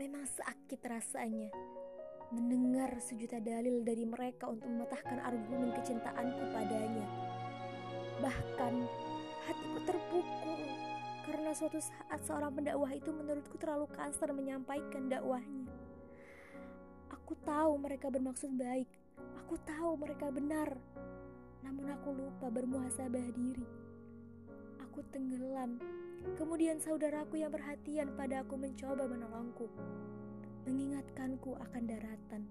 Memang sakit rasanya mendengar sejuta dalil dari mereka untuk mematahkan argumen kecintaanku padanya. Bahkan hatiku terpukul karena suatu saat seorang pendakwah itu menurutku terlalu kasar menyampaikan dakwahnya. Aku tahu mereka bermaksud baik, aku tahu mereka benar, namun aku lupa bermuhasabah diri. Aku tenggelam, kemudian saudaraku yang perhatian pada aku mencoba menolongku mengingatkanku akan daratan,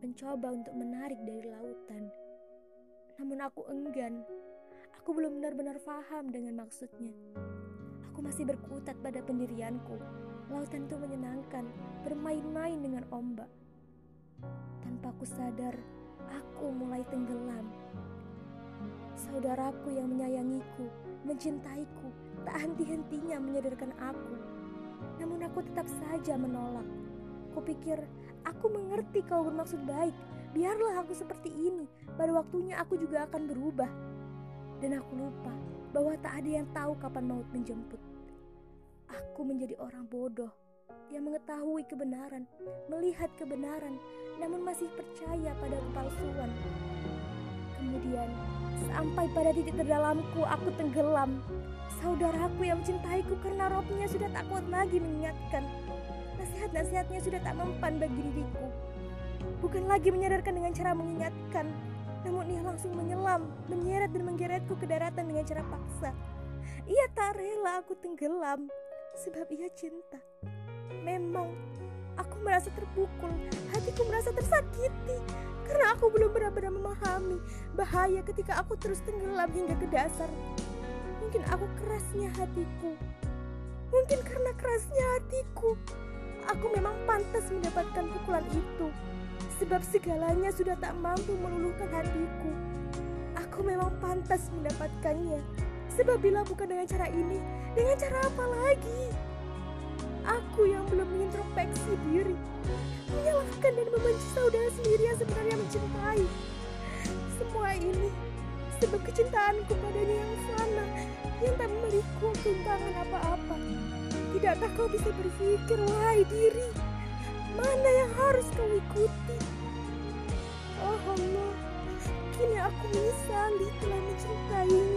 mencoba untuk menarik dari lautan. Namun aku enggan. Aku belum benar-benar paham dengan maksudnya. Aku masih berkutat pada pendirianku. Lautan itu menyenangkan, bermain-main dengan ombak. Tanpa aku sadar, aku mulai tenggelam. Saudaraku yang menyayangiku, mencintaiku, tak henti-hentinya menyadarkan aku. Namun aku tetap saja menolak. Kupikir aku mengerti kau bermaksud baik. Biarlah aku seperti ini. Pada waktunya aku juga akan berubah. Dan aku lupa bahwa tak ada yang tahu kapan maut menjemput. Aku menjadi orang bodoh yang mengetahui kebenaran, melihat kebenaran, namun masih percaya pada kepalsuan. Kemudian, sampai pada titik terdalamku, aku tenggelam. Saudaraku yang mencintaiku karena rohnya sudah tak kuat lagi mengingatkan nasihat-nasihatnya sudah tak mempan bagi diriku. Bukan lagi menyadarkan dengan cara mengingatkan, namun ia langsung menyelam, menyeret dan menggeretku ke daratan dengan cara paksa. Ia tak rela aku tenggelam, sebab ia cinta. Memang, merasa terpukul, hatiku merasa tersakiti, karena aku belum benar-benar memahami bahaya ketika aku terus tenggelam hingga ke dasar. Mungkin aku kerasnya hatiku, mungkin karena kerasnya hatiku, aku memang pantas mendapatkan pukulan itu. Sebab segalanya sudah tak mampu meluluhkan hatiku. Aku memang pantas mendapatkannya. Sebab bila bukan dengan cara ini, dengan cara apa lagi? Aku yang belum mengintrospeksi diri, menyalahkan dan membenci saudara sendiri yang sebenarnya mencintai. Semua ini sebab kecintaanku padanya yang sana, yang tak memiliki keuntungan apa-apa. Tidakkah kau bisa berpikir, wahai diri, mana yang harus kau ikuti? Oh Allah, kini aku menyesali telah mencintainya.